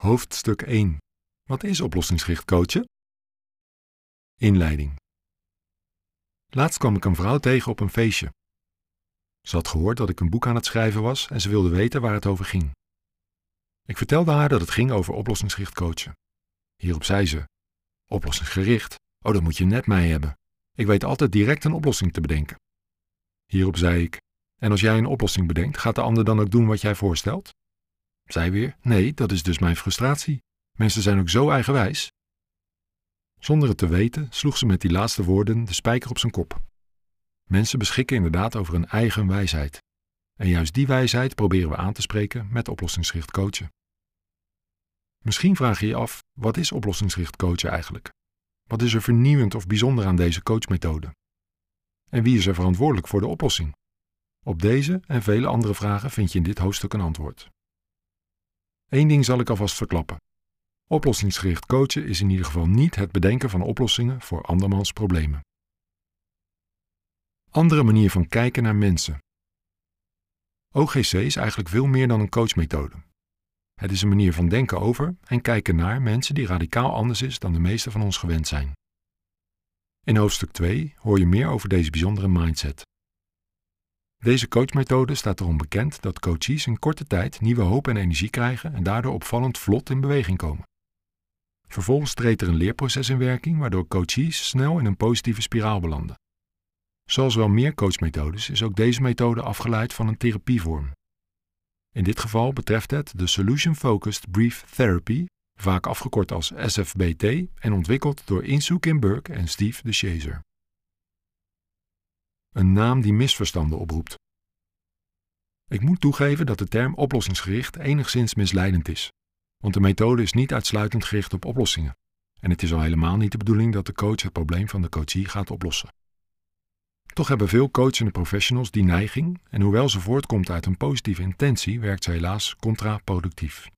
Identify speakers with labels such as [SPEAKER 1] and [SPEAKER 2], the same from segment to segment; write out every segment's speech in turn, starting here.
[SPEAKER 1] Hoofdstuk 1. Wat is oplossingsgericht coachen? Inleiding. Laatst kwam ik een vrouw tegen op een feestje. Ze had gehoord dat ik een boek aan het schrijven was en ze wilde weten waar het over ging. Ik vertelde haar dat het ging over oplossingsgericht coachen. Hierop zei ze: Oplossingsgericht? Oh, dat moet je net mij hebben. Ik weet altijd direct een oplossing te bedenken. Hierop zei ik: En als jij een oplossing bedenkt, gaat de ander dan ook doen wat jij voorstelt? Zij weer: Nee, dat is dus mijn frustratie. Mensen zijn ook zo eigenwijs. Zonder het te weten sloeg ze met die laatste woorden de spijker op zijn kop. Mensen beschikken inderdaad over een eigen wijsheid. En juist die wijsheid proberen we aan te spreken met oplossingsgericht coachen. Misschien vraag je je af: wat is oplossingsgericht coachen eigenlijk? Wat is er vernieuwend of bijzonder aan deze coachmethode? En wie is er verantwoordelijk voor de oplossing? Op deze en vele andere vragen vind je in dit hoofdstuk een antwoord. Eén ding zal ik alvast verklappen. Oplossingsgericht coachen is in ieder geval niet het bedenken van oplossingen voor andermans problemen. Andere manier van kijken naar mensen. OGC is eigenlijk veel meer dan een coachmethode. Het is een manier van denken over en kijken naar mensen die radicaal anders is dan de meeste van ons gewend zijn. In hoofdstuk 2 hoor je meer over deze bijzondere mindset. Deze coachmethode staat erom bekend dat coaches in korte tijd nieuwe hoop en energie krijgen en daardoor opvallend vlot in beweging komen. Vervolgens treedt er een leerproces in werking waardoor coaches snel in een positieve spiraal belanden. Zoals wel meer coachmethodes is ook deze methode afgeleid van een therapievorm. In dit geval betreft het de Solution Focused Brief Therapy, vaak afgekort als SFBT en ontwikkeld door Insoo Kim Burke en Steve de Chaser. Een naam die misverstanden oproept. Ik moet toegeven dat de term oplossingsgericht enigszins misleidend is, want de methode is niet uitsluitend gericht op oplossingen. En het is al helemaal niet de bedoeling dat de coach het probleem van de coachie gaat oplossen. Toch hebben veel coachende professionals die neiging en hoewel ze voortkomt uit een positieve intentie, werkt ze helaas contraproductief.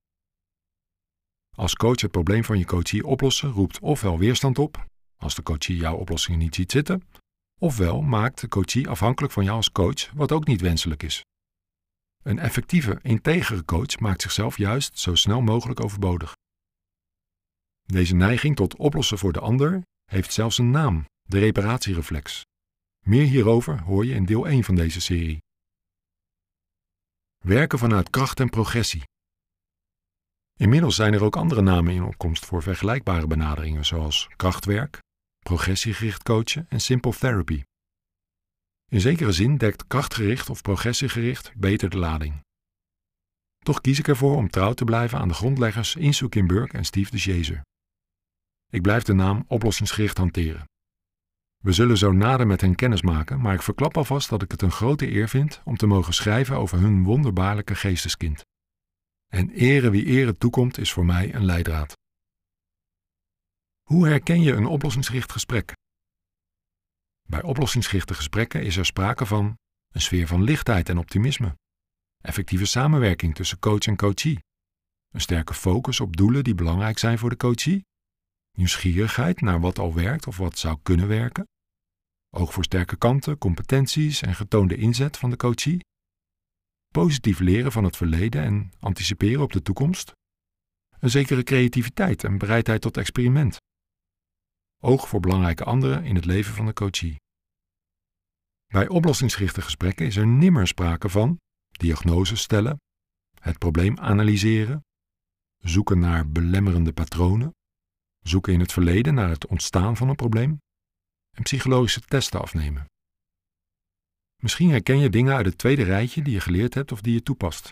[SPEAKER 1] Als coach het probleem van je coachie oplossen roept ofwel weerstand op, als de coachie jouw oplossingen niet ziet zitten, ofwel maakt de coachie afhankelijk van jou als coach, wat ook niet wenselijk is. Een effectieve, integere coach maakt zichzelf juist zo snel mogelijk overbodig. Deze neiging tot oplossen voor de ander heeft zelfs een naam, de reparatiereflex. Meer hierover hoor je in deel 1 van deze serie. Werken vanuit kracht en progressie. Inmiddels zijn er ook andere namen in opkomst voor vergelijkbare benaderingen, zoals krachtwerk, progressiegericht coachen en simple therapy. In zekere zin dekt krachtgericht of progressiegericht beter de lading. Toch kies ik ervoor om trouw te blijven aan de grondleggers Insoo Kim Burke en Steve de Chaser. Ik blijf de naam oplossingsgericht hanteren. We zullen zo nader met hen kennis maken, maar ik verklap alvast dat ik het een grote eer vind om te mogen schrijven over hun wonderbaarlijke geesteskind. En ere wie ere toekomt is voor mij een leidraad. Hoe herken je een oplossingsgericht gesprek? Bij oplossingsgerichte gesprekken is er sprake van een sfeer van lichtheid en optimisme, effectieve samenwerking tussen coach en coachee, een sterke focus op doelen die belangrijk zijn voor de coachee, nieuwsgierigheid naar wat al werkt of wat zou kunnen werken, oog voor sterke kanten, competenties en getoonde inzet van de coachee, positief leren van het verleden en anticiperen op de toekomst, een zekere creativiteit en bereidheid tot experiment, oog voor belangrijke anderen in het leven van de coachee. Bij oplossingsgerichte gesprekken is er nimmer sprake van diagnoses stellen, het probleem analyseren, zoeken naar belemmerende patronen, zoeken in het verleden naar het ontstaan van een probleem en psychologische testen afnemen. Misschien herken je dingen uit het tweede rijtje die je geleerd hebt of die je toepast.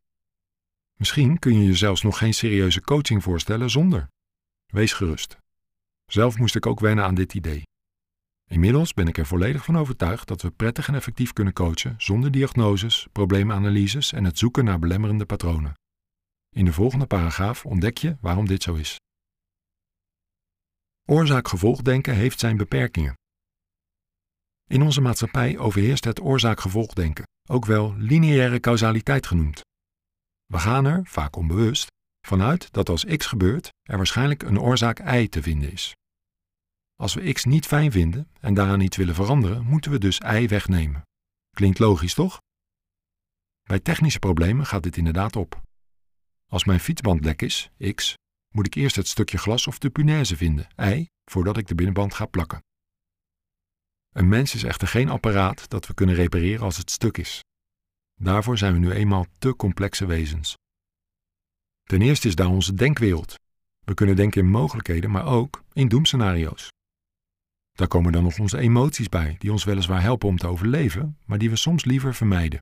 [SPEAKER 1] Misschien kun je je zelfs nog geen serieuze coaching voorstellen zonder. Wees gerust. Zelf moest ik ook wennen aan dit idee. Inmiddels ben ik er volledig van overtuigd dat we prettig en effectief kunnen coachen zonder diagnoses, probleemanalyses en het zoeken naar belemmerende patronen. In de volgende paragraaf ontdek je waarom dit zo is. Oorzaak-gevolgdenken heeft zijn beperkingen. In onze maatschappij overheerst het oorzaak-gevolgdenken, ook wel lineaire causaliteit genoemd. We gaan er, vaak onbewust, vanuit dat als x gebeurt, er waarschijnlijk een oorzaak y te vinden is. Als we x niet fijn vinden en daaraan iets willen veranderen, moeten we dus y wegnemen. Klinkt logisch, toch? Bij technische problemen gaat dit inderdaad op. Als mijn fietsband lek is, x, moet ik eerst het stukje glas of de punaise vinden, ei, voordat ik de binnenband ga plakken. Een mens is echter geen apparaat dat we kunnen repareren als het stuk is. Daarvoor zijn we nu eenmaal te complexe wezens. Ten eerste is daar onze denkwereld. We kunnen denken in mogelijkheden, maar ook in doemscenario's. Daar komen dan nog onze emoties bij, die ons weliswaar helpen om te overleven, maar die we soms liever vermijden.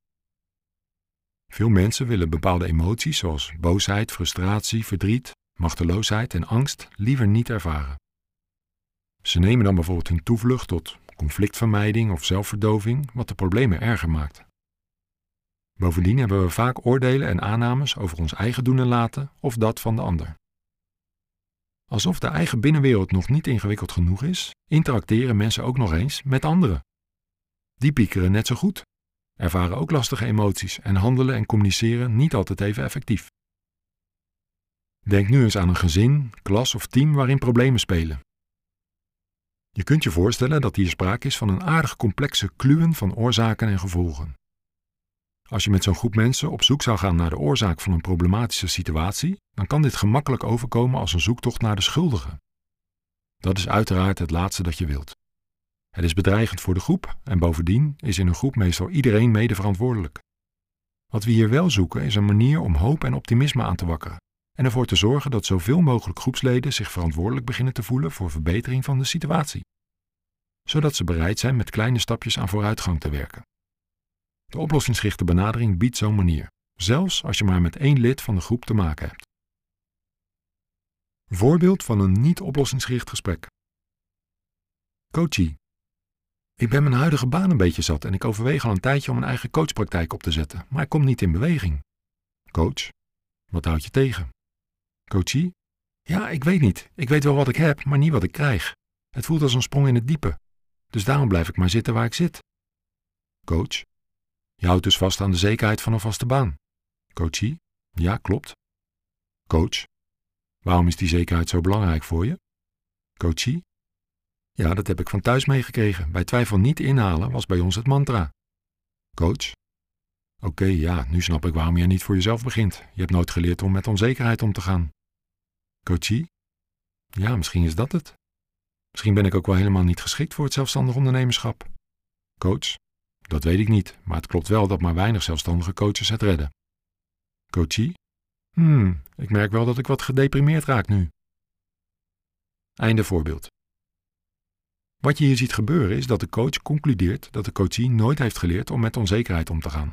[SPEAKER 1] Veel mensen willen bepaalde emoties zoals boosheid, frustratie, verdriet, machteloosheid en angst liever niet ervaren. Ze nemen dan bijvoorbeeld hun toevlucht tot conflictvermijding of zelfverdoving, wat de problemen erger maakt. Bovendien hebben we vaak oordelen en aannames over ons eigen doen en laten of dat van de ander. Alsof de eigen binnenwereld nog niet ingewikkeld genoeg is, interacteren mensen ook nog eens met anderen. Die piekeren net zo goed, ervaren ook lastige emoties en handelen en communiceren niet altijd even effectief. Denk nu eens aan een gezin, klas of team waarin problemen spelen. Je kunt je voorstellen dat hier sprake is van een aardig complexe kluwen van oorzaken en gevolgen. Als je met zo'n groep mensen op zoek zou gaan naar de oorzaak van een problematische situatie, dan kan dit gemakkelijk overkomen als een zoektocht naar de schuldige. Dat is uiteraard het laatste dat je wilt. Het is bedreigend voor de groep en bovendien is in een groep meestal iedereen mede verantwoordelijk. Wat we hier wel zoeken is een manier om hoop en optimisme aan te wakkeren en ervoor te zorgen dat zoveel mogelijk groepsleden zich verantwoordelijk beginnen te voelen voor verbetering van de situatie, zodat ze bereid zijn met kleine stapjes aan vooruitgang te werken. De oplossingsgerichte benadering biedt zo'n manier, zelfs als je maar met één lid van de groep te maken hebt. Voorbeeld van een niet oplossingsgericht gesprek. Coachie. Ik ben mijn huidige baan een beetje zat en ik overweeg al een tijdje om een eigen coachpraktijk op te zetten, maar ik kom niet in beweging. Coach. Wat houd je tegen? Coachie. Ja, ik weet niet. Ik weet wel wat ik heb, maar niet wat ik krijg. Het voelt als een sprong in het diepe. Dus daarom blijf ik maar zitten waar ik zit. Coach. Je houdt dus vast aan de zekerheid van een vaste baan. Coachie? Ja, klopt. Coach? Waarom is die zekerheid zo belangrijk voor je? Coachie? Ja, dat heb ik van thuis meegekregen. Bij twijfel niet inhalen was bij ons het mantra. Coach? Oké, ja, nu snap ik waarom je niet voor jezelf begint. Je hebt nooit geleerd om met onzekerheid om te gaan. Coachie? Ja, misschien is dat het. Misschien ben ik ook wel helemaal niet geschikt voor het zelfstandig ondernemerschap. Coach? Dat weet ik niet, maar het klopt wel dat maar weinig zelfstandige coaches het redden. Coachie? Hmm, ik merk wel dat ik wat gedeprimeerd raak nu. Einde voorbeeld. Wat je hier ziet gebeuren is dat de coach concludeert dat de coachie nooit heeft geleerd om met onzekerheid om te gaan.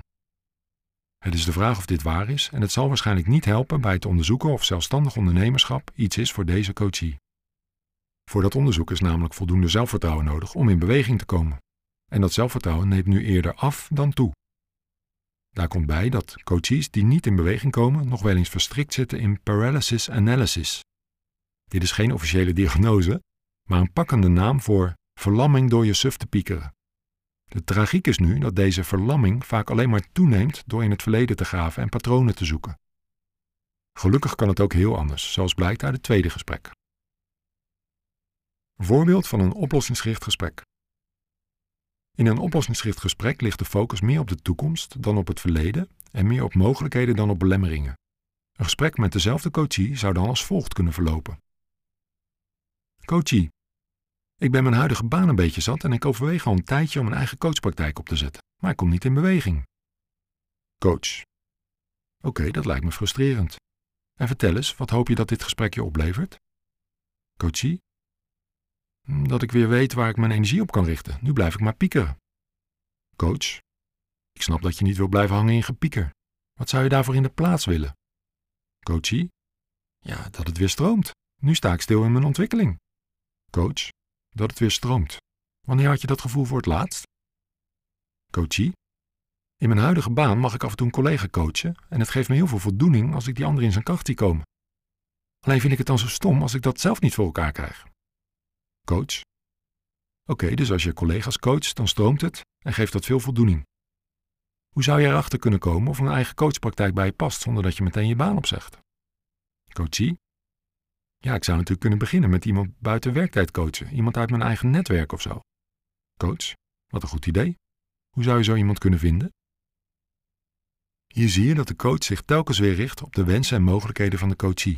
[SPEAKER 1] Het is de vraag of dit waar is en het zal waarschijnlijk niet helpen bij het onderzoeken of zelfstandig ondernemerschap iets is voor deze coachie. Voor dat onderzoek is namelijk voldoende zelfvertrouwen nodig om in beweging te komen. En dat zelfvertrouwen neemt nu eerder af dan toe. Daar komt bij dat coaches die niet in beweging komen nog wel eens verstrikt zitten in paralysis analysis. Dit is geen officiële diagnose, maar een pakkende naam voor verlamming door je suf te piekeren. De tragiek is nu dat deze verlamming vaak alleen maar toeneemt door in het verleden te graven en patronen te zoeken. Gelukkig kan het ook heel anders, zoals blijkt uit het tweede gesprek. Voorbeeld van een oplossingsgericht gesprek. In een oplossingsgericht gesprek ligt de focus meer op de toekomst dan op het verleden en meer op mogelijkheden dan op belemmeringen. Een gesprek met dezelfde coachie zou dan als volgt kunnen verlopen. Coachie, ik ben mijn huidige baan een beetje zat en ik overweeg al een tijdje om een eigen coachpraktijk op te zetten, maar ik kom niet in beweging. Coach. Oké, dat lijkt me frustrerend. En vertel eens, wat hoop je dat dit gesprek je oplevert? Coachie. Dat ik weer weet waar ik mijn energie op kan richten. Nu blijf ik maar piekeren. Coach. Ik snap dat je niet wil blijven hangen in gepieker. Wat zou je daarvoor in de plaats willen? Coachie. Ja, dat het weer stroomt. Nu sta ik stil in mijn ontwikkeling. Coach dat het weer stroomt. Wanneer had je dat gevoel voor het laatst? Coachie? In mijn huidige baan mag ik af en toe een collega coachen en het geeft me heel veel voldoening als ik die ander in zijn kracht zie komen. Alleen vind ik het dan zo stom als ik dat zelf niet voor elkaar krijg. Coach? Oké, dus als je collega's coacht, dan stroomt het en geeft dat veel voldoening. Hoe zou je erachter kunnen komen of een eigen coachpraktijk bij je past zonder dat je meteen je baan opzegt? Coachie? Ja, ik zou natuurlijk kunnen beginnen met iemand buiten werktijd coachen. Iemand uit mijn eigen netwerk of zo. Coach, wat een goed idee. Hoe zou je zo iemand kunnen vinden? Hier zie je dat de coach zich telkens weer richt op de wensen en mogelijkheden van de coachie.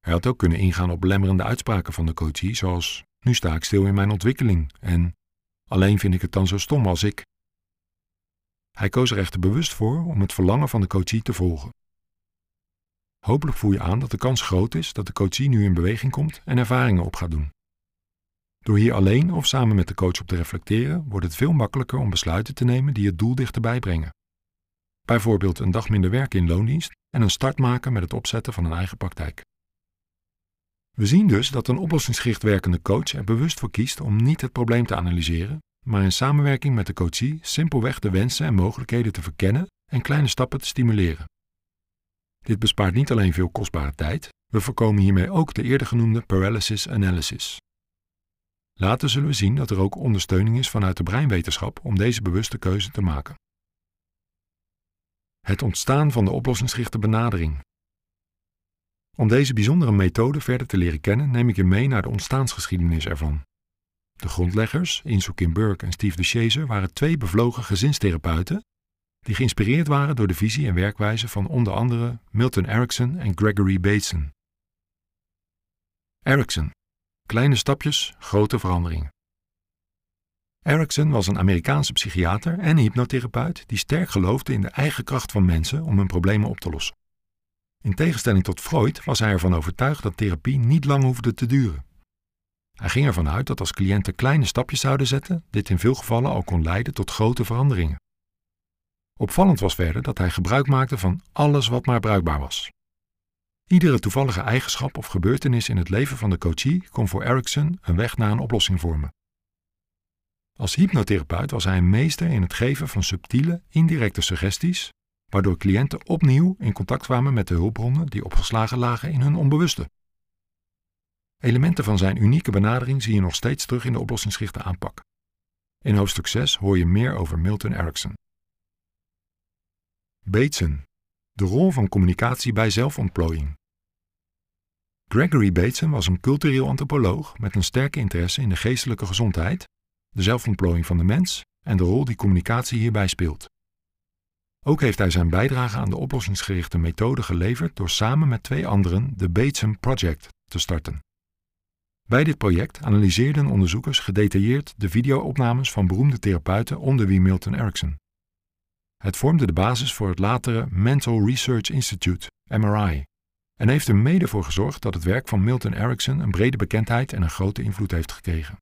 [SPEAKER 1] Hij had ook kunnen ingaan op belemmerende uitspraken van de coachie, zoals nu sta ik stil in mijn ontwikkeling en alleen vind ik het dan zo stom als ik. Hij koos er echter bewust voor om het verlangen van de coachie te volgen. Hopelijk voel je aan dat de kans groot is dat de coachie nu in beweging komt en ervaringen op gaat doen. Door hier alleen of samen met de coach op te reflecteren, wordt het veel makkelijker om besluiten te nemen die het doel dichterbij brengen. Bijvoorbeeld een dag minder werken in loondienst en een start maken met het opzetten van een eigen praktijk. We zien dus dat een oplossingsgericht werkende coach er bewust voor kiest om niet het probleem te analyseren, maar in samenwerking met de coachie simpelweg de wensen en mogelijkheden te verkennen en kleine stappen te stimuleren. Dit bespaart niet alleen veel kostbare tijd, we voorkomen hiermee ook de eerder genoemde paralysis analysis. Later zullen we zien dat er ook ondersteuning is vanuit de breinwetenschap om deze bewuste keuze te maken. Het ontstaan van de oplossingsgerichte benadering. Om deze bijzondere methode verder te leren kennen, neem ik je mee naar de ontstaansgeschiedenis ervan. De grondleggers, Insoo Kim Burke en Steve DeShazer, waren twee bevlogen gezinstherapeuten die geïnspireerd waren door de visie en werkwijze van onder andere Milton Erickson en Gregory Bateson. Erickson. Kleine stapjes, grote veranderingen. Erickson was een Amerikaanse psychiater en hypnotherapeut die sterk geloofde in de eigen kracht van mensen om hun problemen op te lossen. In tegenstelling tot Freud was hij ervan overtuigd dat therapie niet lang hoefde te duren. Hij ging ervan uit dat als cliënten kleine stapjes zouden zetten, dit in veel gevallen al kon leiden tot grote veranderingen. Opvallend was verder dat hij gebruik maakte van alles wat maar bruikbaar was. Iedere toevallige eigenschap of gebeurtenis in het leven van de coachie kon voor Erickson een weg naar een oplossing vormen. Als hypnotherapeut was hij een meester in het geven van subtiele, indirecte suggesties, waardoor cliënten opnieuw in contact kwamen met de hulpbronnen die opgeslagen lagen in hun onbewuste. Elementen van zijn unieke benadering zie je nog steeds terug in de oplossingsgerichte aanpak. In hoofdstuk 6 hoor je meer over Milton Erickson. Bateson. De rol van communicatie bij zelfontplooiing. Gregory Bateson was een cultureel antropoloog met een sterke interesse in de geestelijke gezondheid, de zelfontplooiing van de mens en de rol die communicatie hierbij speelt. Ook heeft hij zijn bijdrage aan de oplossingsgerichte methode geleverd door samen met twee anderen de Bateson Project te starten. Bij dit project analyseerden onderzoekers gedetailleerd de videoopnames van beroemde therapeuten onder wie Milton Erickson. Het vormde de basis voor het latere Mental Research Institute, MRI, en heeft er mede voor gezorgd dat het werk van Milton Erickson een brede bekendheid en een grote invloed heeft gekregen.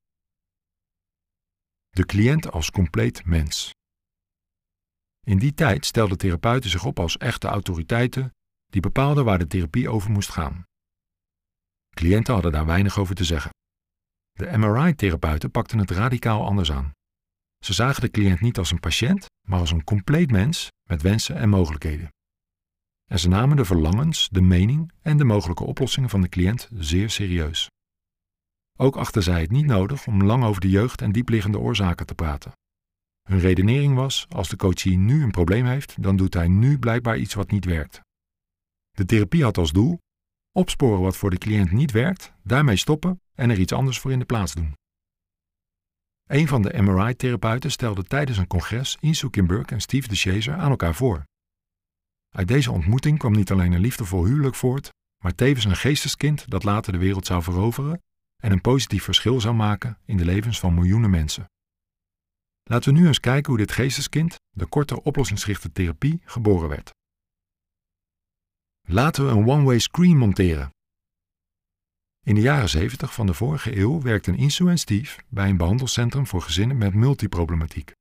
[SPEAKER 1] De cliënt als compleet mens. In die tijd stelden therapeuten zich op als echte autoriteiten die bepaalden waar de therapie over moest gaan. Cliënten hadden daar weinig over te zeggen. De MRI-therapeuten pakten het radicaal anders aan. Ze zagen de cliënt niet als een patiënt, maar als een compleet mens met wensen en mogelijkheden. En ze namen de verlangens, de mening en de mogelijke oplossingen van de cliënt zeer serieus. Ook achten zij het niet nodig om lang over de jeugd en diepliggende oorzaken te praten. Hun redenering was: als de coachie nu een probleem heeft, dan doet hij nu blijkbaar iets wat niet werkt. De therapie had als doel opsporen wat voor de cliënt niet werkt, daarmee stoppen en er iets anders voor in de plaats doen. Een van de MRI-therapeuten stelde tijdens een congres Insoo Kim Burke en Steve DeShazer aan elkaar voor. Uit deze ontmoeting kwam niet alleen een liefdevol huwelijk voort, maar tevens een geesteskind dat later de wereld zou veroveren en een positief verschil zou maken in de levens van miljoenen mensen. Laten we nu eens kijken hoe dit geesteskind, de korte oplossingsgerichte therapie, geboren werd. Laten we een one-way screen monteren. In de jaren 70 van de vorige eeuw werkten Insoo en Steve bij een behandelcentrum voor gezinnen met multiproblematiek.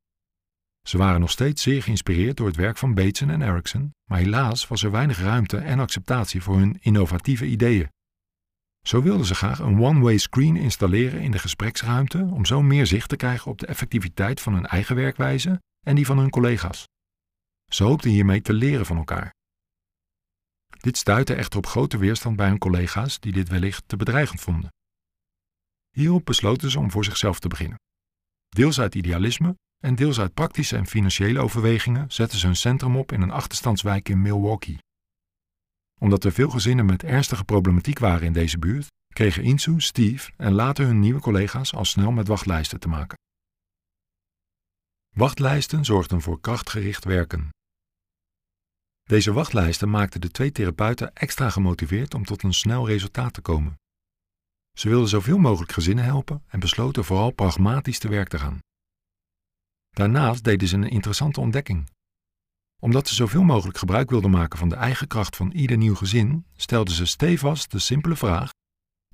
[SPEAKER 1] Ze waren nog steeds zeer geïnspireerd door het werk van Bateson en Erickson, maar helaas was er weinig ruimte en acceptatie voor hun innovatieve ideeën. Zo wilden ze graag een one-way screen installeren in de gespreksruimte om zo meer zicht te krijgen op de effectiviteit van hun eigen werkwijze en die van hun collega's. Ze hoopten hiermee te leren van elkaar. Dit stuitte echter op grote weerstand bij hun collega's die dit wellicht te bedreigend vonden. Hierop besloten ze om voor zichzelf te beginnen. Deels uit idealisme en deels uit praktische en financiële overwegingen zetten ze hun centrum op in een achterstandswijk in Milwaukee. Omdat er veel gezinnen met ernstige problematiek waren in deze buurt, kregen Insu, Steve en later hun nieuwe collega's al snel met wachtlijsten te maken. Wachtlijsten zorgden voor krachtgericht werken. Deze wachtlijsten maakten de twee therapeuten extra gemotiveerd om tot een snel resultaat te komen. Ze wilden zoveel mogelijk gezinnen helpen en besloten vooral pragmatisch te werk te gaan. Daarnaast deden ze een interessante ontdekking. Omdat ze zoveel mogelijk gebruik wilden maken van de eigen kracht van ieder nieuw gezin, stelden ze stevast de simpele vraag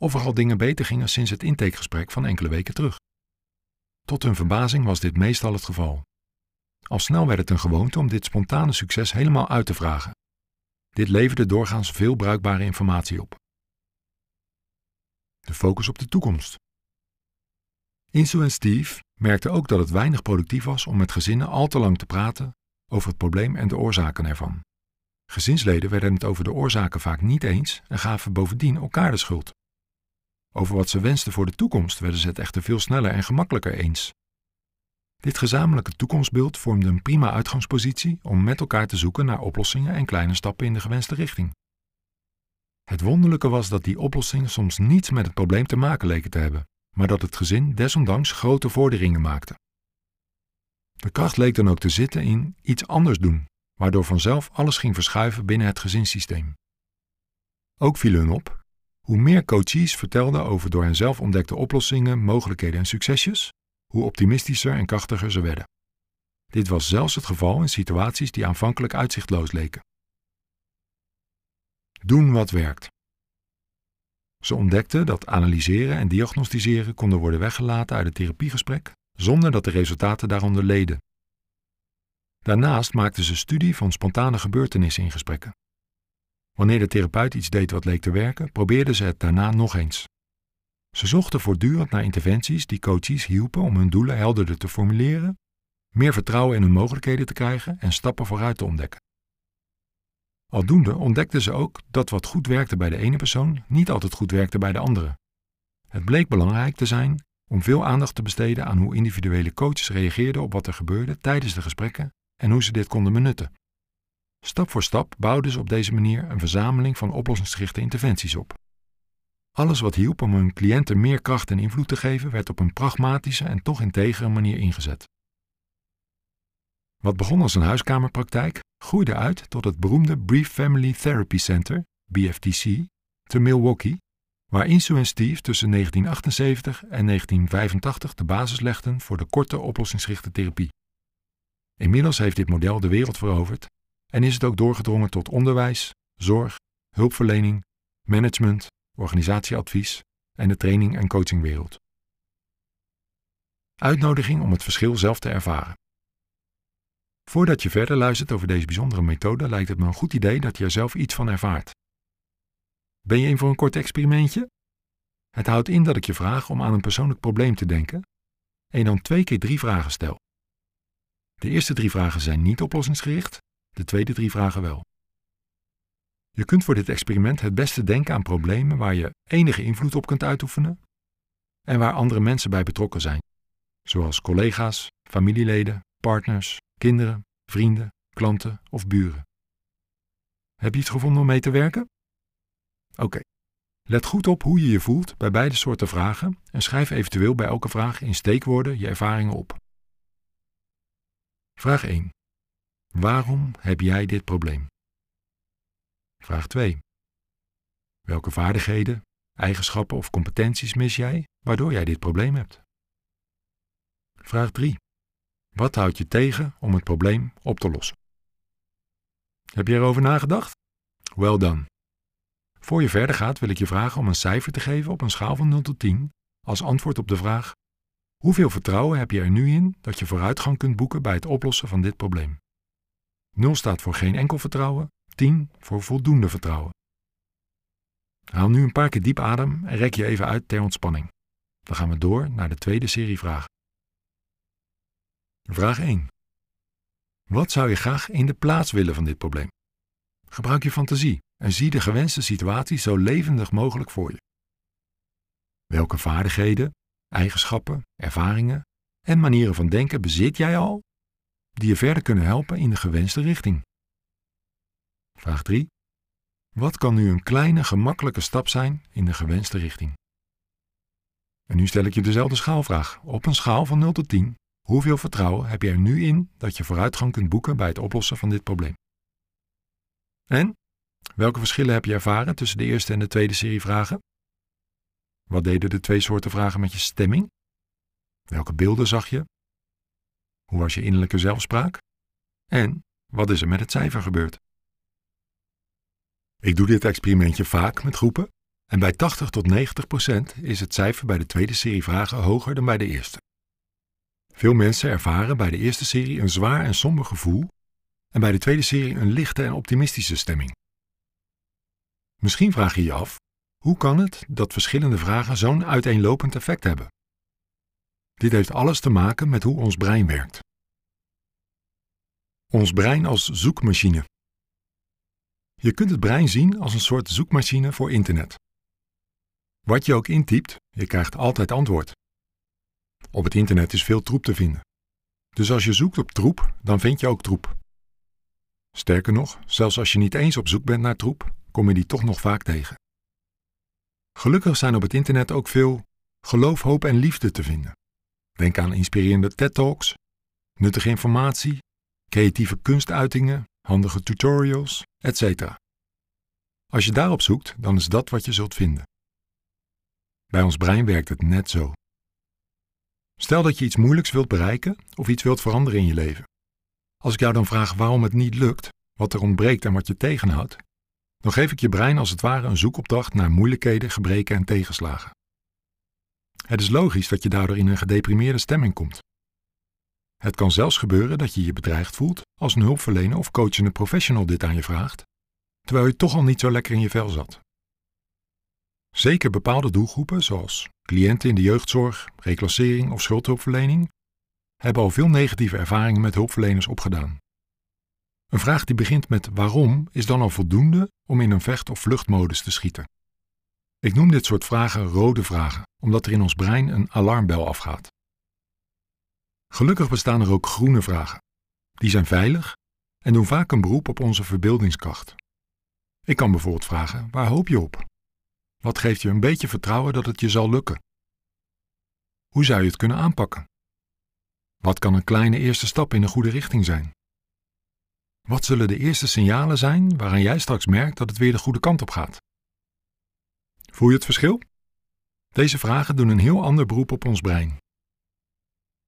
[SPEAKER 1] of er al dingen beter gingen sinds het intakegesprek van enkele weken terug. Tot hun verbazing was dit meestal het geval. Al snel werd het een gewoonte om dit spontane succes helemaal uit te vragen. Dit leverde doorgaans veel bruikbare informatie op. De focus op de toekomst. Insu en Steve merkten ook dat het weinig productief was om met gezinnen al te lang te praten over het probleem en de oorzaken ervan. Gezinsleden werden het over de oorzaken vaak niet eens en gaven bovendien elkaar de schuld. Over wat ze wensten voor de toekomst werden ze het echter veel sneller en gemakkelijker eens. Dit gezamenlijke toekomstbeeld vormde een prima uitgangspositie om met elkaar te zoeken naar oplossingen en kleine stappen in de gewenste richting. Het wonderlijke was dat die oplossingen soms niets met het probleem te maken leken te hebben, maar dat het gezin desondanks grote vorderingen maakte. De kracht leek dan ook te zitten in iets anders doen, waardoor vanzelf alles ging verschuiven binnen het gezinssysteem. Ook viel hun op hoe meer coaches vertelden over door hen zelf ontdekte oplossingen, mogelijkheden en succesjes, hoe optimistischer en krachtiger ze werden. Dit was zelfs het geval in situaties die aanvankelijk uitzichtloos leken. Doen wat werkt. Ze ontdekten dat analyseren en diagnosticeren konden worden weggelaten uit het therapiegesprek zonder dat de resultaten daaronder leden. Daarnaast maakten ze studie van spontane gebeurtenissen in gesprekken. Wanneer de therapeut iets deed wat leek te werken, probeerden ze het daarna nog eens. Ze zochten voortdurend naar interventies die coaches hielpen om hun doelen helderder te formuleren, meer vertrouwen in hun mogelijkheden te krijgen en stappen vooruit te ontdekken. Aldoende ontdekten ze ook dat wat goed werkte bij de ene persoon niet altijd goed werkte bij de andere. Het bleek belangrijk te zijn om veel aandacht te besteden aan hoe individuele coaches reageerden op wat er gebeurde tijdens de gesprekken en hoe ze dit konden benutten. Stap voor stap bouwden ze op deze manier een verzameling van oplossingsgerichte interventies op. Alles wat hielp om hun cliënten meer kracht en invloed te geven, werd op een pragmatische en toch integere manier ingezet. Wat begon als een huiskamerpraktijk, groeide uit tot het beroemde Brief Family Therapy Center, BFTC, te Milwaukee, waar Insu en Steve tussen 1978 en 1985 de basis legden voor de korte oplossingsgerichte therapie. Inmiddels heeft dit model de wereld veroverd en is het ook doorgedrongen tot onderwijs, zorg, hulpverlening, management, organisatieadvies en de training- en coachingwereld. Uitnodiging om het verschil zelf te ervaren. Voordat je verder luistert over deze bijzondere methode, lijkt het me een goed idee dat je er zelf iets van ervaart. Ben je in voor een kort experimentje? Het houdt in dat ik je vraag om aan een persoonlijk probleem te denken en dan twee keer drie vragen stel. De eerste drie vragen zijn niet oplossingsgericht, de tweede drie vragen wel. Je kunt voor dit experiment het beste denken aan problemen waar je enige invloed op kunt uitoefenen en waar andere mensen bij betrokken zijn, zoals collega's, familieleden, partners, kinderen, vrienden, klanten of buren. Heb je iets gevonden om mee te werken? Oké. Let goed op hoe je je voelt bij beide soorten vragen en schrijf eventueel bij elke vraag in steekwoorden je ervaringen op. Vraag 1. Waarom heb jij dit probleem? Vraag 2. Welke vaardigheden, eigenschappen of competenties mis jij waardoor jij dit probleem hebt? Vraag 3. Wat houdt je tegen om het probleem op te lossen? Heb je erover nagedacht? Well done. Voor je verder gaat wil ik je vragen om een cijfer te geven op een schaal van 0 tot 10 als antwoord op de vraag: hoeveel vertrouwen heb je er nu in dat je vooruitgang kunt boeken bij het oplossen van dit probleem? 0 staat voor geen enkel vertrouwen, 10 voor voldoende vertrouwen. Haal nu een paar keer diep adem en rek je even uit ter ontspanning. Dan gaan we door naar de tweede serie vragen. Vraag 1. Wat zou je graag in de plaats willen van dit probleem? Gebruik je fantasie en zie de gewenste situatie zo levendig mogelijk voor je. Welke vaardigheden, eigenschappen, ervaringen en manieren van denken bezit jij al die je verder kunnen helpen in de gewenste richting? Vraag 3. Wat kan nu een kleine, gemakkelijke stap zijn in de gewenste richting? En nu stel ik je dezelfde schaalvraag. Op een schaal van 0 tot 10, hoeveel vertrouwen heb je er nu in dat je vooruitgang kunt boeken bij het oplossen van dit probleem? En? Welke verschillen heb je ervaren tussen de eerste en de tweede serie vragen? Wat deden de twee soorten vragen met je stemming? Welke beelden zag je? Hoe was je innerlijke zelfspraak? En wat is er met het cijfer gebeurd? Ik doe dit experimentje vaak met groepen en bij 80 tot 90 procent is het cijfer bij de tweede serie vragen hoger dan bij de eerste. Veel mensen ervaren bij de eerste serie een zwaar en somber gevoel en bij de tweede serie een lichte en optimistische stemming. Misschien vraag je je af: hoe kan het dat verschillende vragen zo'n uiteenlopend effect hebben? Dit heeft alles te maken met hoe ons brein werkt. Ons brein als zoekmachine. Je kunt het brein zien als een soort zoekmachine voor internet. Wat je ook intypt, je krijgt altijd antwoord. Op het internet is veel troep te vinden. Dus als je zoekt op troep, dan vind je ook troep. Sterker nog, zelfs als je niet eens op zoek bent naar troep, kom je die toch nog vaak tegen. Gelukkig zijn op het internet ook veel geloof, hoop en liefde te vinden. Denk aan inspirerende TED-talks, nuttige informatie, creatieve kunstuitingen, handige tutorials, etc. Als je daarop zoekt, dan is dat wat je zult vinden. Bij ons brein werkt het net zo. Stel dat je iets moeilijks wilt bereiken of iets wilt veranderen in je leven. Als ik jou dan vraag waarom het niet lukt, wat er ontbreekt en wat je tegenhoudt, dan geef ik je brein als het ware een zoekopdracht naar moeilijkheden, gebreken en tegenslagen. Het is logisch dat je daardoor in een gedeprimeerde stemming komt. Het kan zelfs gebeuren dat je je bedreigd voelt als een hulpverlener of coachende professional dit aan je vraagt, terwijl je toch al niet zo lekker in je vel zat. Zeker bepaalde doelgroepen, zoals cliënten in de jeugdzorg, reclassering of schuldhulpverlening, hebben al veel negatieve ervaringen met hulpverleners opgedaan. Een vraag die begint met waarom is dan al voldoende om in een vecht- of vluchtmodus te schieten. Ik noem dit soort vragen rode vragen, omdat er in ons brein een alarmbel afgaat. Gelukkig bestaan er ook groene vragen. Die zijn veilig en doen vaak een beroep op onze verbeeldingskracht. Ik kan bijvoorbeeld vragen: waar hoop je op? Wat geeft je een beetje vertrouwen dat het je zal lukken? Hoe zou je het kunnen aanpakken? Wat kan een kleine eerste stap in een goede richting zijn? Wat zullen de eerste signalen zijn waaraan jij straks merkt dat het weer de goede kant op gaat? Voel je het verschil? Deze vragen doen een heel ander beroep op ons brein.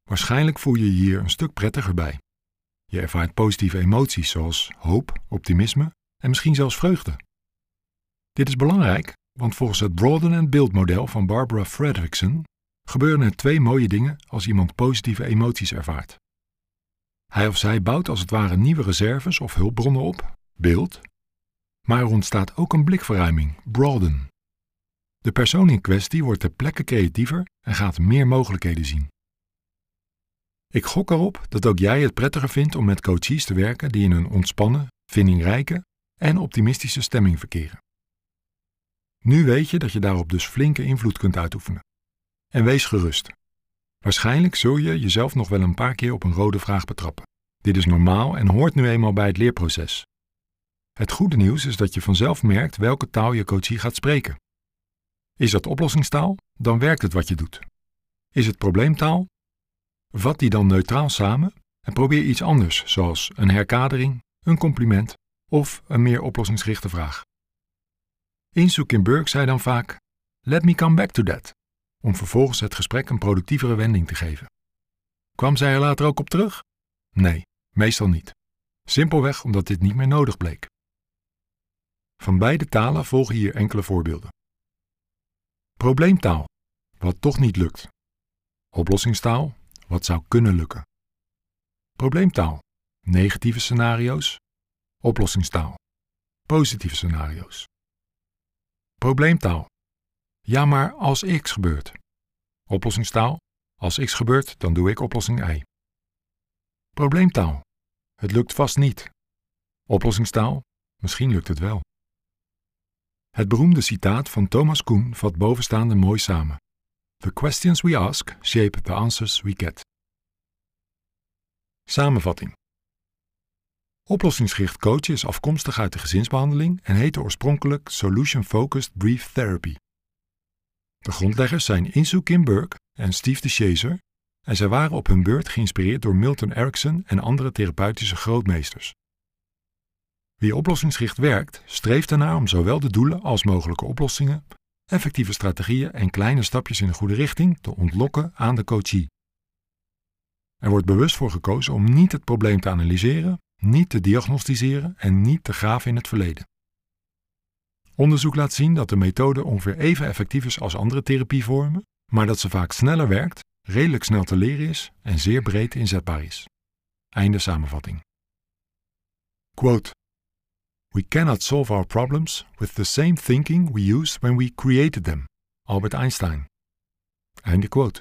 [SPEAKER 1] Waarschijnlijk voel je je hier een stuk prettiger bij. Je ervaart positieve emoties zoals hoop, optimisme en misschien zelfs vreugde. Dit is belangrijk, want volgens het Broaden and Build model van Barbara Fredrickson gebeuren er twee mooie dingen als iemand positieve emoties ervaart. Hij of zij bouwt als het ware nieuwe reserves of hulpbronnen op, beeld, maar er ontstaat ook een blikverruiming, broaden. De persoon in kwestie wordt ter plekke creatiever en gaat meer mogelijkheden zien. Ik gok erop dat ook jij het prettiger vindt om met coaches te werken die in een ontspannen, vindingrijke en optimistische stemming verkeren. Nu weet je dat je daarop dus flinke invloed kunt uitoefenen. En wees gerust. Waarschijnlijk zul je jezelf nog wel een paar keer op een rode vraag betrappen. Dit is normaal en hoort nu eenmaal bij het leerproces. Het goede nieuws is dat je vanzelf merkt welke taal je coachie gaat spreken. Is dat oplossingstaal? Dan werkt het wat je doet. Is het probleemtaal? Vat die dan neutraal samen en probeer iets anders, zoals een herkadering, een compliment of een meer oplossingsgerichte vraag. Inzoek in Burke zei dan vaak: Let me come back to that, om vervolgens het gesprek een productievere wending te geven. Kwam zij er later ook op terug? Nee, meestal niet. Simpelweg omdat dit niet meer nodig bleek. Van beide talen volgen hier enkele voorbeelden. Probleemtaal, wat toch niet lukt. Oplossingstaal, wat zou kunnen lukken. Probleemtaal, negatieve scenario's. Oplossingstaal, positieve scenario's. Probleemtaal, ja maar als x gebeurt. Oplossingstaal, als x gebeurt, dan doe ik oplossing y. Probleemtaal, het lukt vast niet. Oplossingstaal, misschien lukt het wel. Het beroemde citaat van Thomas Kuhn vat bovenstaande mooi samen. The questions we ask shape the answers we get. Samenvatting. Oplossingsgericht coachen is afkomstig uit de gezinsbehandeling en heette oorspronkelijk Solution Focused Brief Therapy. De grondleggers zijn Insoo Kim Burke en Steve de Chaser en zij waren op hun beurt geïnspireerd door Milton Erickson en andere therapeutische grootmeesters. Wie oplossingsgericht werkt, streeft ernaar om zowel de doelen als mogelijke oplossingen, effectieve strategieën en kleine stapjes in de goede richting te ontlokken aan de coachie. Er wordt bewust voor gekozen om niet het probleem te analyseren, niet te diagnosticeren en niet te graven in het verleden. Onderzoek laat zien dat de methode ongeveer even effectief is als andere therapievormen, maar dat ze vaak sneller werkt, redelijk snel te leren is en zeer breed inzetbaar is. Einde samenvatting. Quote We cannot solve our problems with the same thinking we used when we created them. Albert Einstein. Einde quote.